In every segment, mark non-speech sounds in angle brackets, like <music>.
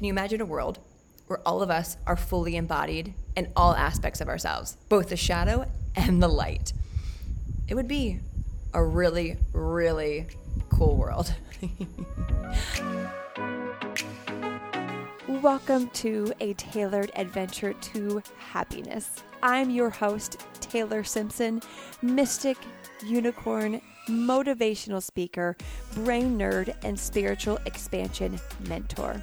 can you imagine a world where all of us are fully embodied in all aspects of ourselves, both the shadow and the light? It would be a really, really cool world. <laughs> Welcome to a tailored adventure to happiness. I'm your host, Taylor Simpson, mystic, unicorn, motivational speaker, brain nerd, and spiritual expansion mentor.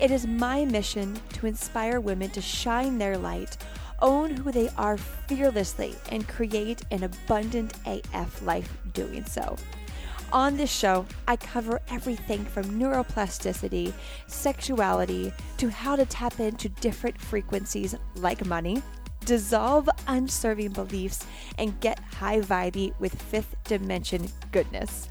It is my mission to inspire women to shine their light, own who they are fearlessly, and create an abundant AF life doing so. On this show, I cover everything from neuroplasticity, sexuality, to how to tap into different frequencies like money, dissolve unserving beliefs, and get high vibey with fifth dimension goodness.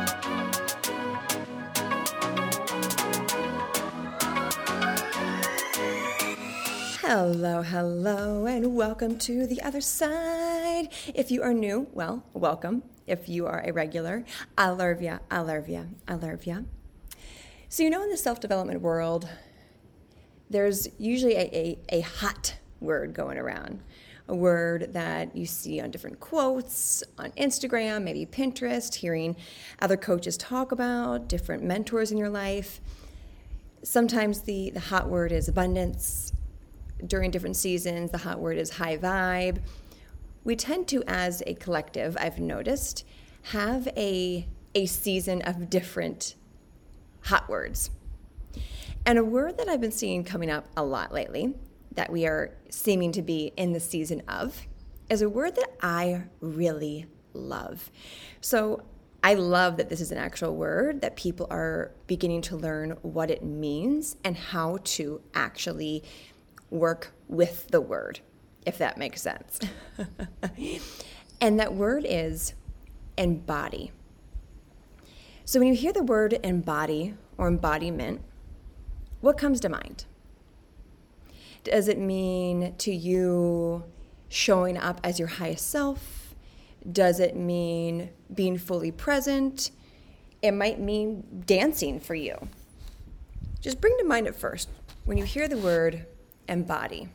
Hello, hello, and welcome to the other side. If you are new, well, welcome. If you are a regular, I love ya. So, you know, in the self development world, there's usually a, a, a hot word going around, a word that you see on different quotes on Instagram, maybe Pinterest, hearing other coaches talk about, different mentors in your life. Sometimes the, the hot word is abundance. During different seasons, the hot word is high vibe. We tend to, as a collective, I've noticed, have a, a season of different hot words. And a word that I've been seeing coming up a lot lately, that we are seeming to be in the season of, is a word that I really love. So I love that this is an actual word, that people are beginning to learn what it means and how to actually work with the word, if that makes sense. <laughs> and that word is embody. So when you hear the word embody or embodiment, what comes to mind? Does it mean to you showing up as your highest self? Does it mean being fully present? It might mean dancing for you. Just bring to mind at first, when you hear the word embody,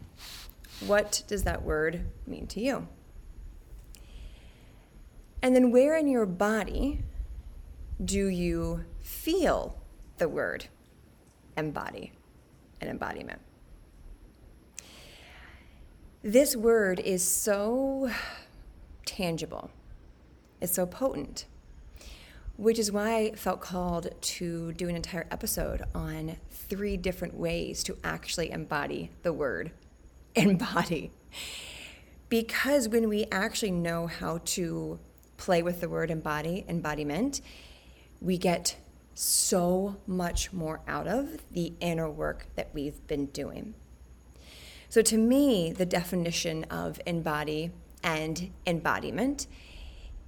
what does that word mean to you? And then where in your body do you feel the word embody, an embodiment. This word is so tangible, it's so potent, which is why I felt called to do an entire episode on three different ways to actually embody the word <laughs> embody. Because when we actually know how to play with the word embody, embodiment, we get so much more out of the inner work that we've been doing. So, to me, the definition of embody and embodiment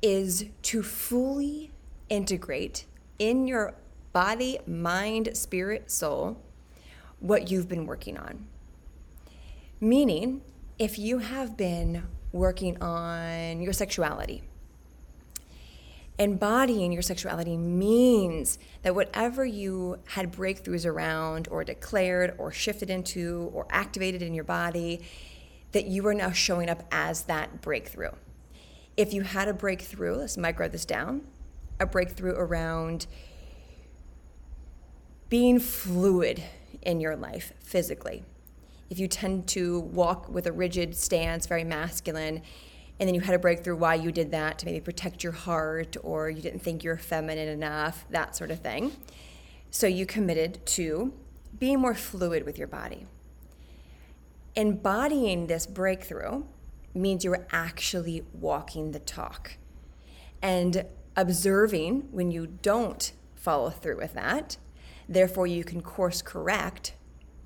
is to fully integrate in your body, mind, spirit, soul what you've been working on. Meaning, if you have been working on your sexuality, embodying your sexuality means that whatever you had breakthroughs around or declared or shifted into or activated in your body that you are now showing up as that breakthrough if you had a breakthrough let's micro this down a breakthrough around being fluid in your life physically if you tend to walk with a rigid stance very masculine and then you had a breakthrough why you did that to maybe protect your heart or you didn't think you were feminine enough, that sort of thing. So you committed to being more fluid with your body. Embodying this breakthrough means you're actually walking the talk and observing when you don't follow through with that. Therefore, you can course correct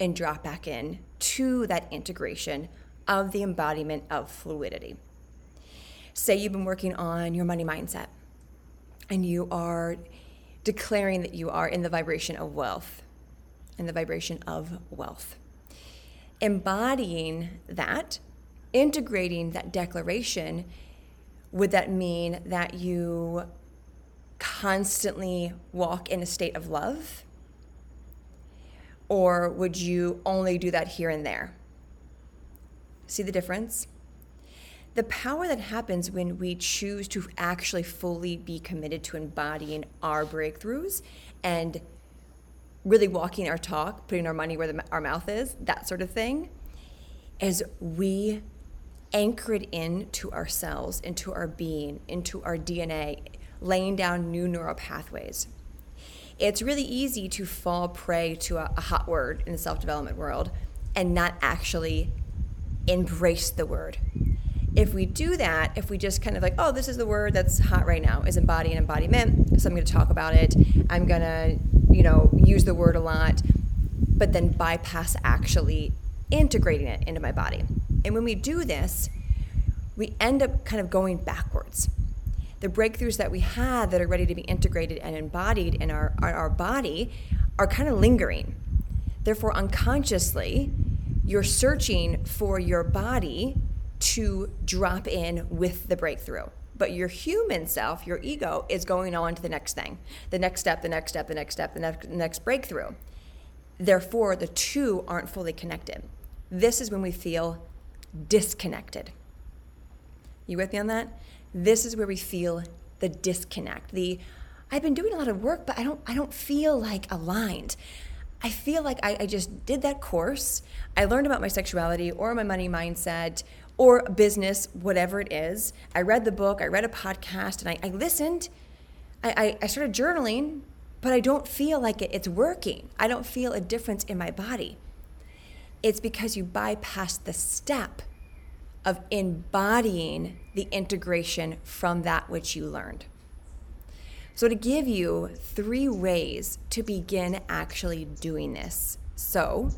and drop back in to that integration of the embodiment of fluidity say you've been working on your money mindset and you are declaring that you are in the vibration of wealth, in the vibration of wealth. Embodying that, integrating that declaration, would that mean that you constantly walk in a state of love? Or would you only do that here and there? See the difference? the power that happens when we choose to actually fully be committed to embodying our breakthroughs and really walking our talk, putting our money where the, our mouth is, that sort of thing, is we anchor it into ourselves, into our being, into our DNA, laying down new neural pathways. It's really easy to fall prey to a, a hot word in the self development world and not actually embrace the word if we do that, if we just kind of like, oh, this is the word that's hot right now, is embody and embodiment. So I'm going to talk about it. I'm going to, you know, use the word a lot, but then bypass actually integrating it into my body. And when we do this, we end up kind of going backwards. The breakthroughs that we had that are ready to be integrated and embodied in our, our body are kind of lingering. Therefore, unconsciously, you're searching for your body to drop in with the breakthrough. But your human self, your ego, is going on to the next thing, the next step, the next step, the next step, the next, next breakthrough. Therefore, the two aren't fully connected. This is when we feel disconnected. You with me on that? This is where we feel the disconnect. The I've been doing a lot of work, but I don't I don't feel like aligned. I feel like I, I, just did that course. I learned about my sexuality or my money mindset or business, whatever it is. I read the book, I read a podcast, and I, I listened. I, I, I started journaling, but I don't feel like it, it's working. I don't feel a difference in my body. It's because you bypass the step of embodying the integration from that which you learned. So, to give you three ways to begin actually doing this. So,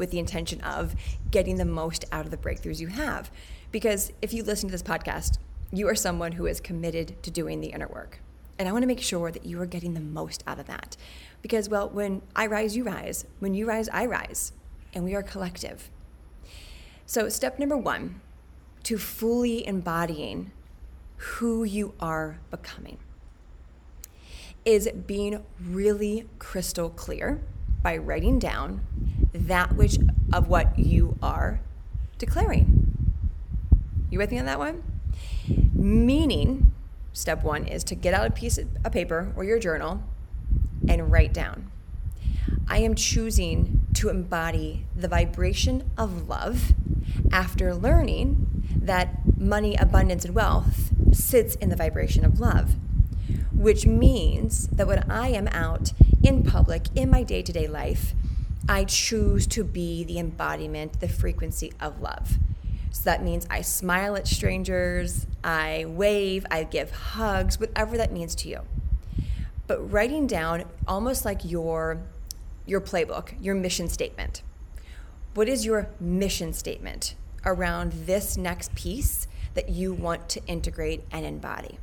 with the intention of getting the most out of the breakthroughs you have. Because if you listen to this podcast, you are someone who is committed to doing the inner work. And I want to make sure that you are getting the most out of that. Because, well, when I rise, you rise. When you rise, I rise. And we are collective. So, step number one to fully embodying who you are becoming is being really crystal clear by writing down that which of what you are declaring. You with me on that one? Meaning, step one is to get out a piece of a paper or your journal and write down. I am choosing to embody the vibration of love after learning that money, abundance, and wealth sits in the vibration of love, which means that when I am out in public, in my day to day life, I choose to be the embodiment, the frequency of love. So that means I smile at strangers, I wave, I give hugs, whatever that means to you. But writing down almost like your your playbook, your mission statement. What is your mission statement around this next piece that you want to integrate and embody?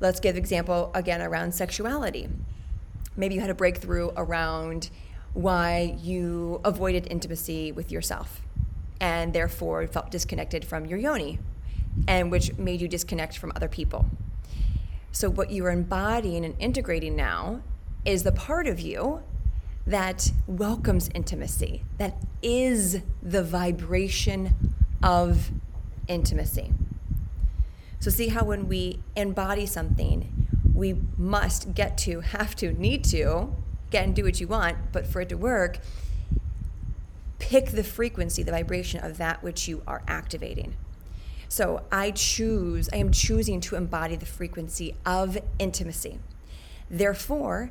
Let's give example again around sexuality. Maybe you had a breakthrough around why you avoided intimacy with yourself and therefore felt disconnected from your yoni, and which made you disconnect from other people. So, what you are embodying and integrating now is the part of you that welcomes intimacy, that is the vibration of intimacy. So, see how when we embody something, we must get to, have to, need to get and do what you want, but for it to work, pick the frequency, the vibration of that which you are activating. So I choose, I am choosing to embody the frequency of intimacy. Therefore,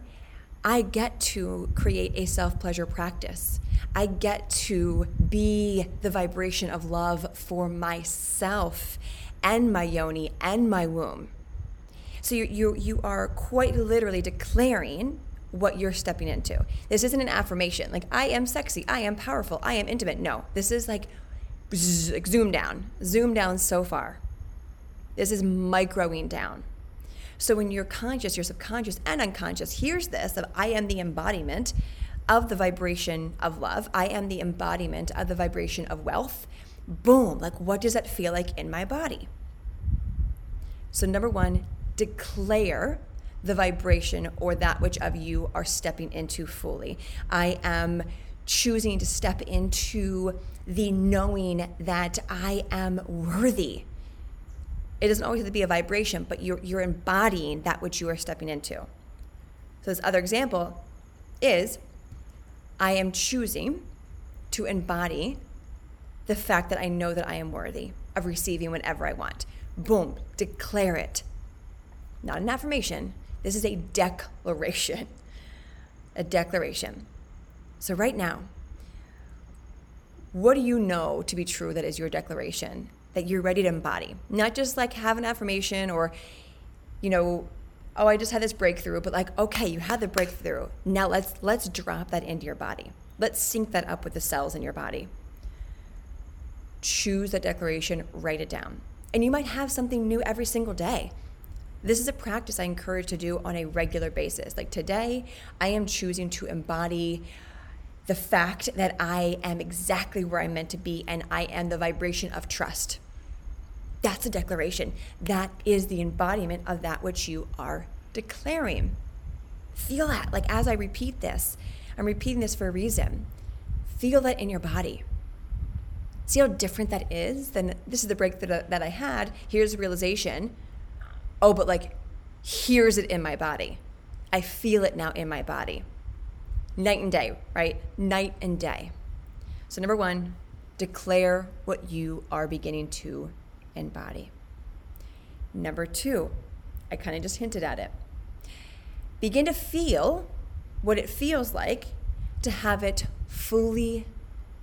I get to create a self pleasure practice. I get to be the vibration of love for myself and my yoni and my womb. So you, you, you are quite literally declaring what you're stepping into. This isn't an affirmation. Like, I am sexy, I am powerful, I am intimate. No, this is like, like zoom down, zoom down so far. This is microing down. So when your conscious, your subconscious, and unconscious hears this of I am the embodiment of the vibration of love, I am the embodiment of the vibration of wealth, boom, like what does that feel like in my body? So, number one, declare the vibration or that which of you are stepping into fully. I am choosing to step into the knowing that I am worthy. It doesn't always have to be a vibration, but you're, you're embodying that which you are stepping into. So, this other example is I am choosing to embody the fact that I know that I am worthy of receiving whenever I want. Boom, declare it. Not an affirmation, this is a declaration. A declaration. So, right now, what do you know to be true that is your declaration that you're ready to embody? Not just like have an affirmation or, you know, oh, I just had this breakthrough, but like, okay, you had the breakthrough. Now let's let's drop that into your body. Let's sync that up with the cells in your body. Choose that declaration, write it down. And you might have something new every single day. This is a practice I encourage to do on a regular basis. Like today, I am choosing to embody the fact that I am exactly where I'm meant to be and I am the vibration of trust. That's a declaration. That is the embodiment of that which you are declaring. Feel that. Like as I repeat this, I'm repeating this for a reason. Feel that in your body. See how different that is? Then this is the break that, that I had. Here's the realization. Oh, but like, here's it in my body. I feel it now in my body night and day, right? Night and day. So, number one, declare what you are beginning to embody. Number two, I kind of just hinted at it. Begin to feel what it feels like to have it fully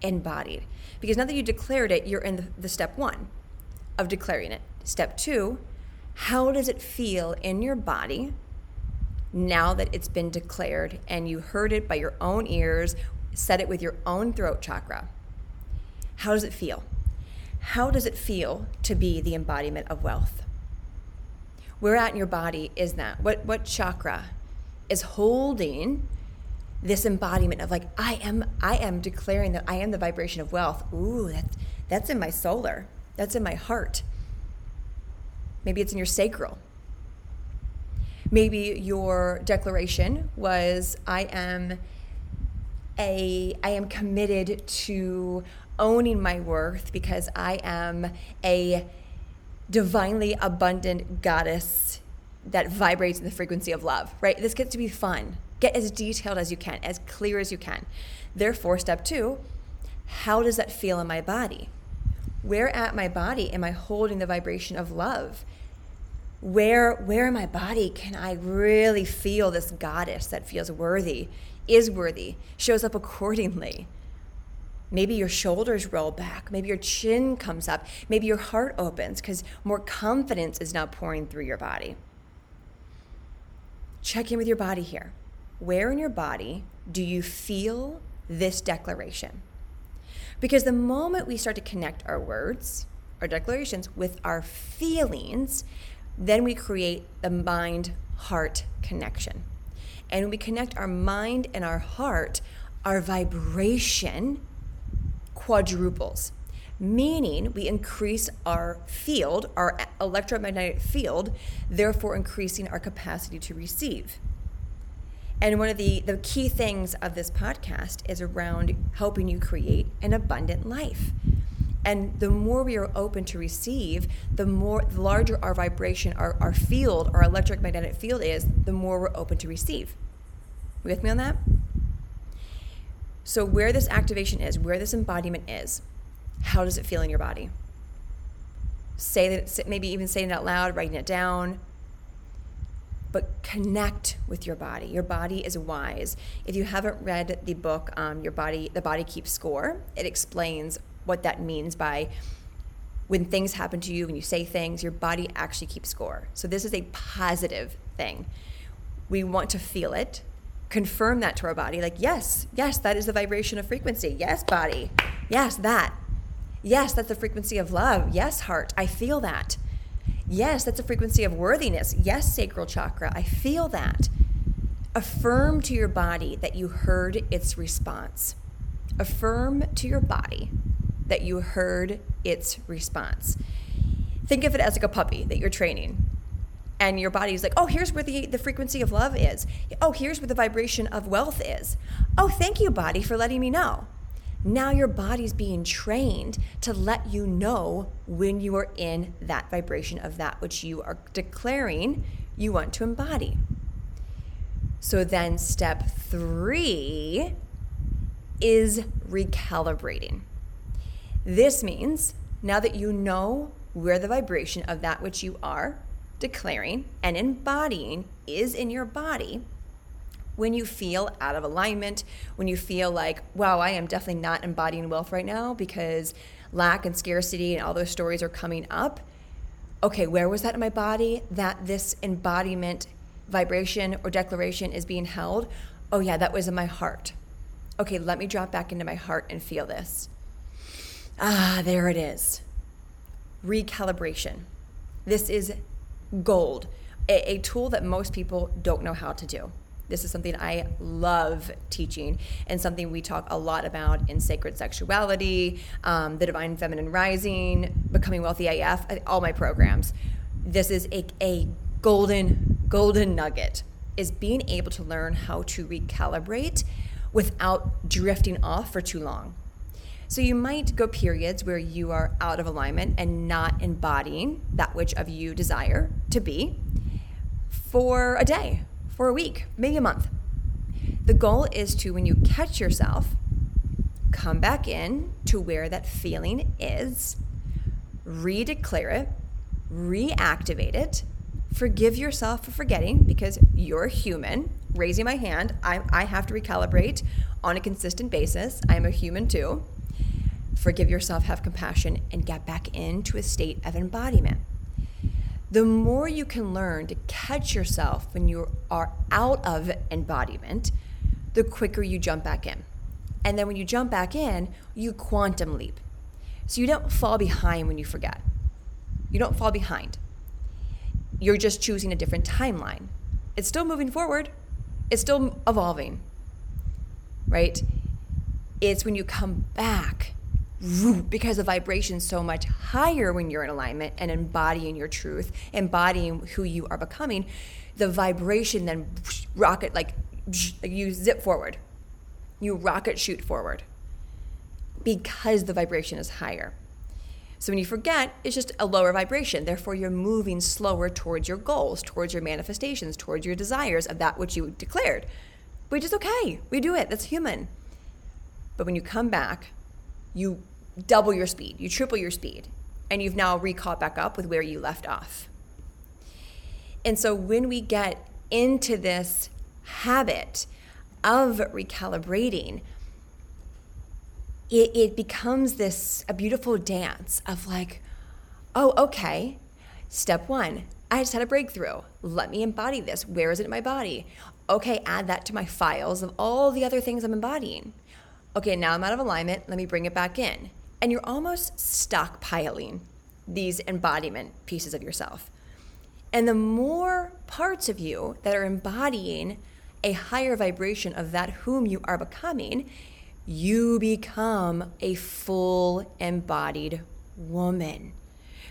embodied. Because now that you declared it, you're in the, the step one of declaring it. Step two, how does it feel in your body now that it's been declared and you heard it by your own ears, said it with your own throat chakra. How does it feel? How does it feel to be the embodiment of wealth? Where at in your body is that? What what chakra is holding this embodiment of like I am I am declaring that I am the vibration of wealth. Ooh, that's that's in my solar. That's in my heart. Maybe it's in your sacral. Maybe your declaration was I am a I am committed to owning my worth because I am a divinely abundant goddess that vibrates in the frequency of love, right? This gets to be fun. Get as detailed as you can, as clear as you can. Therefore, step two, how does that feel in my body? Where at my body am I holding the vibration of love? where where in my body can I really feel this goddess that feels worthy, is worthy, shows up accordingly? Maybe your shoulders roll back. Maybe your chin comes up. Maybe your heart opens because more confidence is now pouring through your body. Check in with your body here. Where in your body do you feel this declaration? Because the moment we start to connect our words, our declarations, with our feelings, then we create the mind heart connection. And when we connect our mind and our heart, our vibration quadruples, meaning we increase our field, our electromagnetic field, therefore increasing our capacity to receive. And one of the, the key things of this podcast is around helping you create an abundant life. And the more we are open to receive, the more the larger our vibration, our, our field, our electromagnetic field is, the more we're open to receive. You with me on that? So, where this activation is, where this embodiment is, how does it feel in your body? Say that, maybe even saying it out loud, writing it down. But connect with your body. Your body is wise. If you haven't read the book, um, your body, the body keeps score. It explains what that means by when things happen to you, when you say things, your body actually keeps score. So this is a positive thing. We want to feel it, confirm that to our body, like, yes, yes, that is the vibration of frequency. Yes, body. Yes, that. Yes, that's the frequency of love. Yes, heart. I feel that. Yes, that's a frequency of worthiness. Yes, sacral chakra, I feel that. Affirm to your body that you heard its response. Affirm to your body that you heard its response. Think of it as like a puppy that you're training. And your body's like, oh, here's where the, the frequency of love is. Oh, here's where the vibration of wealth is. Oh, thank you, body, for letting me know. Now your body's being trained to let you know when you are in that vibration of that which you are declaring you want to embody. So then, step three is recalibrating. This means now that you know where the vibration of that which you are declaring and embodying is in your body, when you feel out of alignment, when you feel like, wow, I am definitely not embodying wealth right now because lack and scarcity and all those stories are coming up. Okay, where was that in my body that this embodiment vibration or declaration is being held, oh, yeah, that was in my heart. Okay, let me drop back into my heart and feel this. Ah, there it is. Recalibration. This is gold, a, a, tool that most people don't know how to do. This is something I love teaching and something we talk a lot about in sacred sexuality, um, the divine feminine rising, becoming wealthy AF, all my programs. This is a, a golden, golden nugget is being able to learn how to recalibrate without drifting off for too long. So you might go periods where you are out of alignment and not embodying that which of you desire to be for a day, for a week, maybe a month. The goal is to, when you catch yourself, come back in to where that feeling is, redeclare it, reactivate it, forgive yourself for forgetting because you're human. Raising my hand, I, I have to recalibrate on a consistent basis. I'm a human too. Forgive yourself, have compassion, and get back into a state of embodiment. The more you can learn to catch yourself when you are out of embodiment, the quicker you jump back in. And then when you jump back in, you quantum leap. So you don't fall behind when you forget. You don't fall behind you're just choosing a different timeline. It's still moving forward, it's still evolving, right? It's when you come back because the vibration's so much higher when you're in alignment and embodying your truth, embodying who you are becoming, the vibration then rocket like you zip forward. You rocket shoot forward because the vibration is higher. So when you forget, it's just a lower vibration. Therefore, you're moving slower towards your goals, towards your manifestations, towards your desires of that which you declared, which is okay. We do it, that's human. But when you come back, you double your speed, you triple your speed, and you've now recaught back up with where you left off. And so when we get into this habit of recalibrating, it, it becomes this a beautiful dance of like, oh, okay, step one, I just had a breakthrough. Let me embody this. Where is it in my body? Okay, add that to my files of all the other things I'm embodying. Okay, now I'm out of alignment. Let me bring it back in. And you're almost stockpiling these embodiment pieces of yourself. And the more parts of you that are embodying a higher vibration of that whom you are becoming, you become a full embodied woman.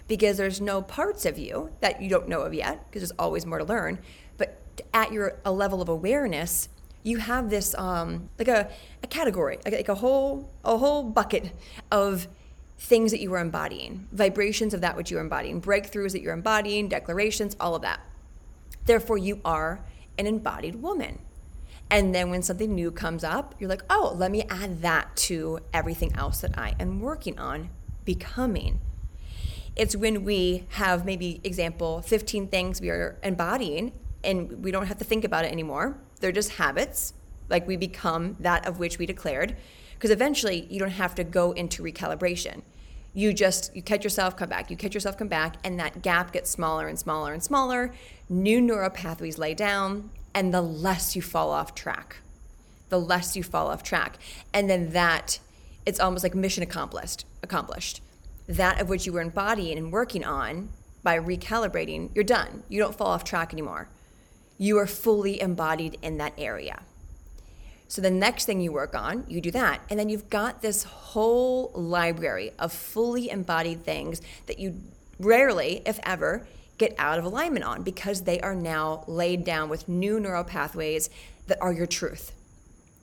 Because there's no parts of you that you don't know of yet, because there's always more to learn. But at your a level of awareness, you have this um, like a, a category, like, like a whole a whole bucket of things that you are embodying, vibrations of that which you are embodying, breakthroughs that you're embodying, declarations, all of that. Therefore, you are an embodied woman. And then when something new comes up, you're like, oh, let me add that to everything else that I am working on becoming. It's when we have maybe, example, 15 things we are embodying and we don't have to think about it anymore. They're just habits, like we become that of which we declared. Because eventually you don't have to go into recalibration. You just, you catch yourself, come back, you catch yourself, come back, and that gap gets smaller and smaller and smaller. New neural pathways lay down, and the less you fall off track the less you fall off track and then that it's almost like mission accomplished accomplished that of which you were embodying and working on by recalibrating, you're done. You don't fall off track anymore. You are fully embodied in that area. So the next thing you work on, you do that. And then you've got this whole library of fully embodied things that you rarely, if ever, get out of alignment on because they are now laid down with new neural pathways that are your truth.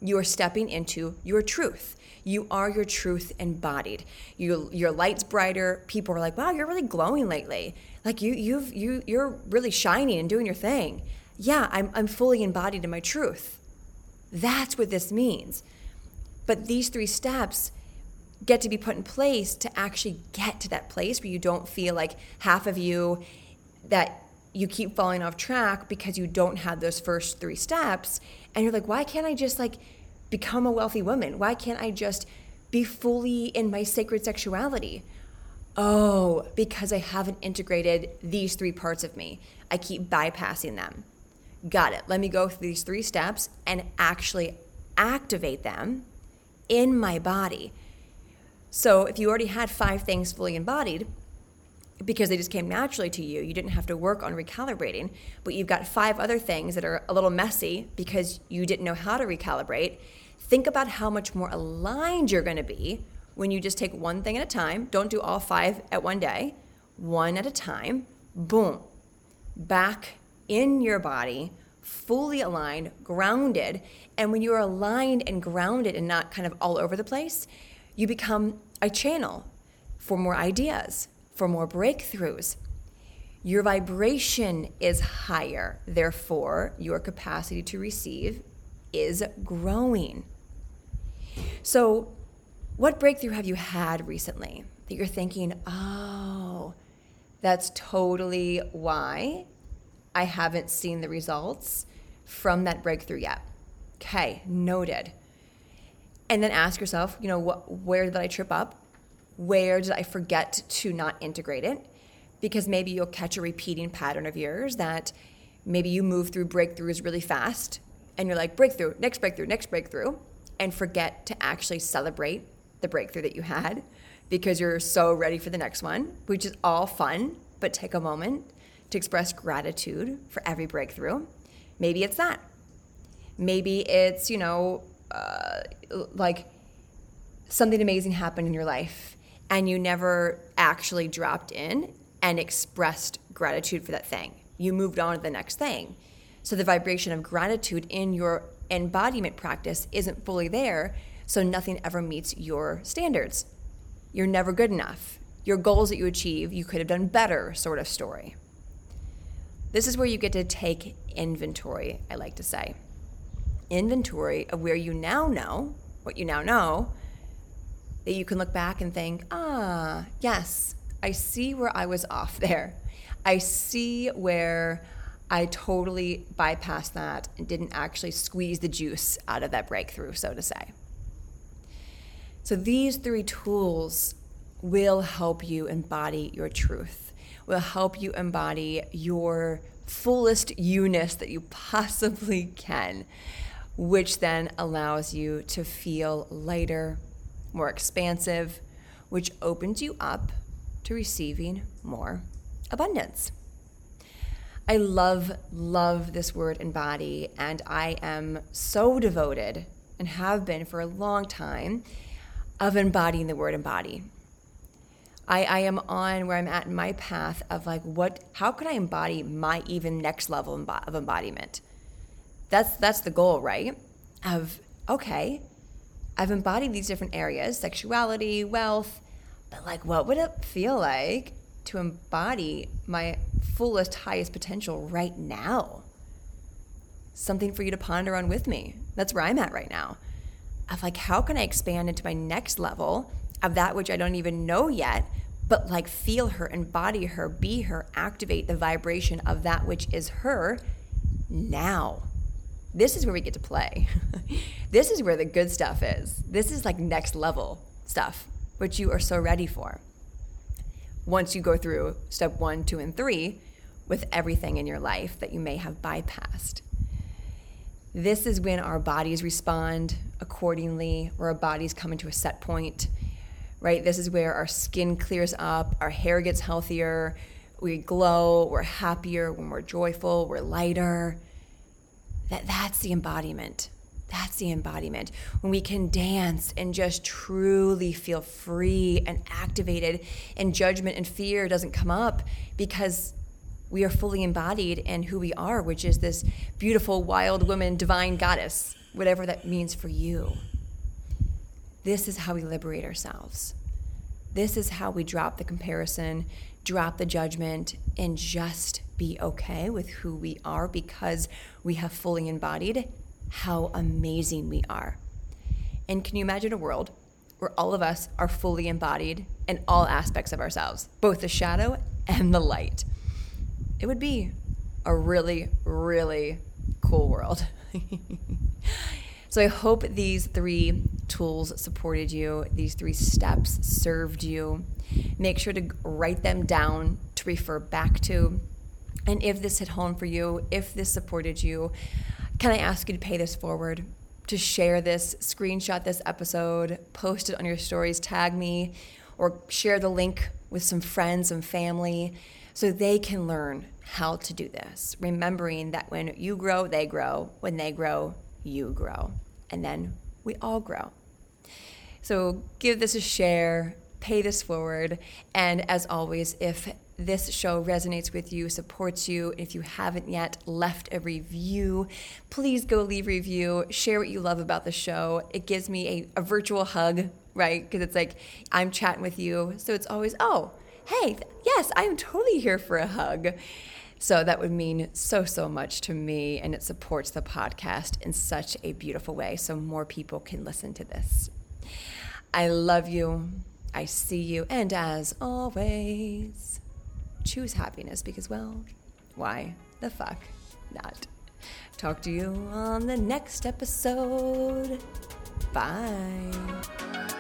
You are stepping into your truth. You are your truth embodied. You, your light's brighter. People are like, "Wow, you're really glowing lately. Like you, you've, you, you're really shining and doing your thing." Yeah, I'm, I'm fully embodied in my truth. That's what this means. But these three steps get to be put in place to actually get to that place where you don't feel like half of you that you keep falling off track because you don't have those first three steps. And you're like why can't i just like become a wealthy woman? Why can't i just be fully in my sacred sexuality? Oh because i haven't integrated these three parts of me. I keep bypassing them got it let me go through these three steps and actually activate them in my body so if you already had five things fully embodied because they just came naturally to you. You didn't have to work on recalibrating, but you've got five other things that are a little messy because you didn't know how to recalibrate. Think about how much more aligned you're going to be when you just take one thing at a time. Don't do all five at one day, one at a time. Boom. Back in your body, fully aligned, grounded. And when you're aligned and grounded and not kind of all over the place, you become a channel for more ideas, for more breakthroughs. Your vibration is higher, therefore, your capacity to receive is growing. So, what breakthrough have you had recently that you're thinking, oh, that's totally why I haven't seen the results from that breakthrough yet? Okay, noted. And then ask yourself, you know, what, where did I trip up? Where did I forget to not integrate it? Because maybe you'll catch a repeating pattern of yours that maybe you move through breakthroughs really fast and you're like, breakthrough, next breakthrough, next breakthrough, and forget to actually celebrate the breakthrough that you had because you're so ready for the next one, which is all fun, but take a moment to express gratitude for every breakthrough. Maybe it's that. Maybe it's, you know, uh, like something amazing happened in your life and you never actually dropped in and expressed gratitude for that thing. You moved on to the next thing. So the vibration of gratitude in your embodiment practice isn't fully there, so nothing ever meets your standards. You're never good enough. Your goals that you achieve, you could have done better, sort of story. This is where you get to take inventory, I like to say. Inventory of where you now know, what you now know, that you can look back and think, ah, yes, I see where I was off there. I see where I totally bypassed that and didn't actually squeeze the juice out of that breakthrough, so to say. So, these three tools will help you embody your truth, will help you embody your fullest you ness that you possibly can, which then allows you to feel lighter, more expansive, which opens you up to receiving more abundance. I love, love this word embody, and I am so devoted and have been for a long time of embodying the word embody. I, I am on where I'm at in my path of like, what, how can I embody my even next level of embodiment? That's, that's the goal, right? Of, okay, I've embodied these different areas sexuality, wealth, but like, what would it feel like to embody my fullest, highest potential right now? Something for you to ponder on with me. That's where I'm at right now. Of like, how can I expand into my next level of that which I don't even know yet, but like feel her, embody her, be her, activate the vibration of that which is her now? this is where we get to play. <laughs> this is where the good stuff is. This is like next level stuff, which you are so ready for. Once you go through step one, two, and three with everything in your life that you may have bypassed. This is when our bodies respond accordingly, where our bodies come into a set point, right? This is where our skin clears up, our hair gets healthier, we glow, we're happier, when we're more joyful, we're lighter. That that's the embodiment. That's the embodiment. When we can dance and just truly feel free and activated, and judgment and fear doesn't come up because we are fully embodied in who we are, which is this beautiful, wild woman, divine goddess, whatever that means for you. This is how we liberate ourselves. This is how we drop the comparison, drop the judgment, and just be okay with who we are because we have fully embodied how amazing we are. And can you imagine a world where all of us are fully embodied in all aspects of ourselves, both the shadow and the light? It would be a really, really cool world. <laughs> so I hope these three tools supported you, these three steps served you. Make sure to write them down to refer back to. And if this hit home for you, if this supported you, can I ask you to pay this forward? To share this, screenshot this episode, post it on your stories, tag me, or share the link with some friends and family so they can learn how to do this. Remembering that when you grow, they grow. When they grow, you grow. And then we all grow. So give this a share, pay this forward. And as always, if this show resonates with you, supports you, if you haven't yet left a review, please go leave a review, share what you love about the show. It gives me a, a virtual hug, right? Because it's like I'm chatting with you. So it's always, oh, hey, yes, I'm totally here for a hug. So that would mean so, so much to me, and it supports the podcast in such a beautiful way so more people can listen to this. I love you. I see you. And as always, choose happiness because, well, why the fuck not? Talk to you on the next episode. Bye.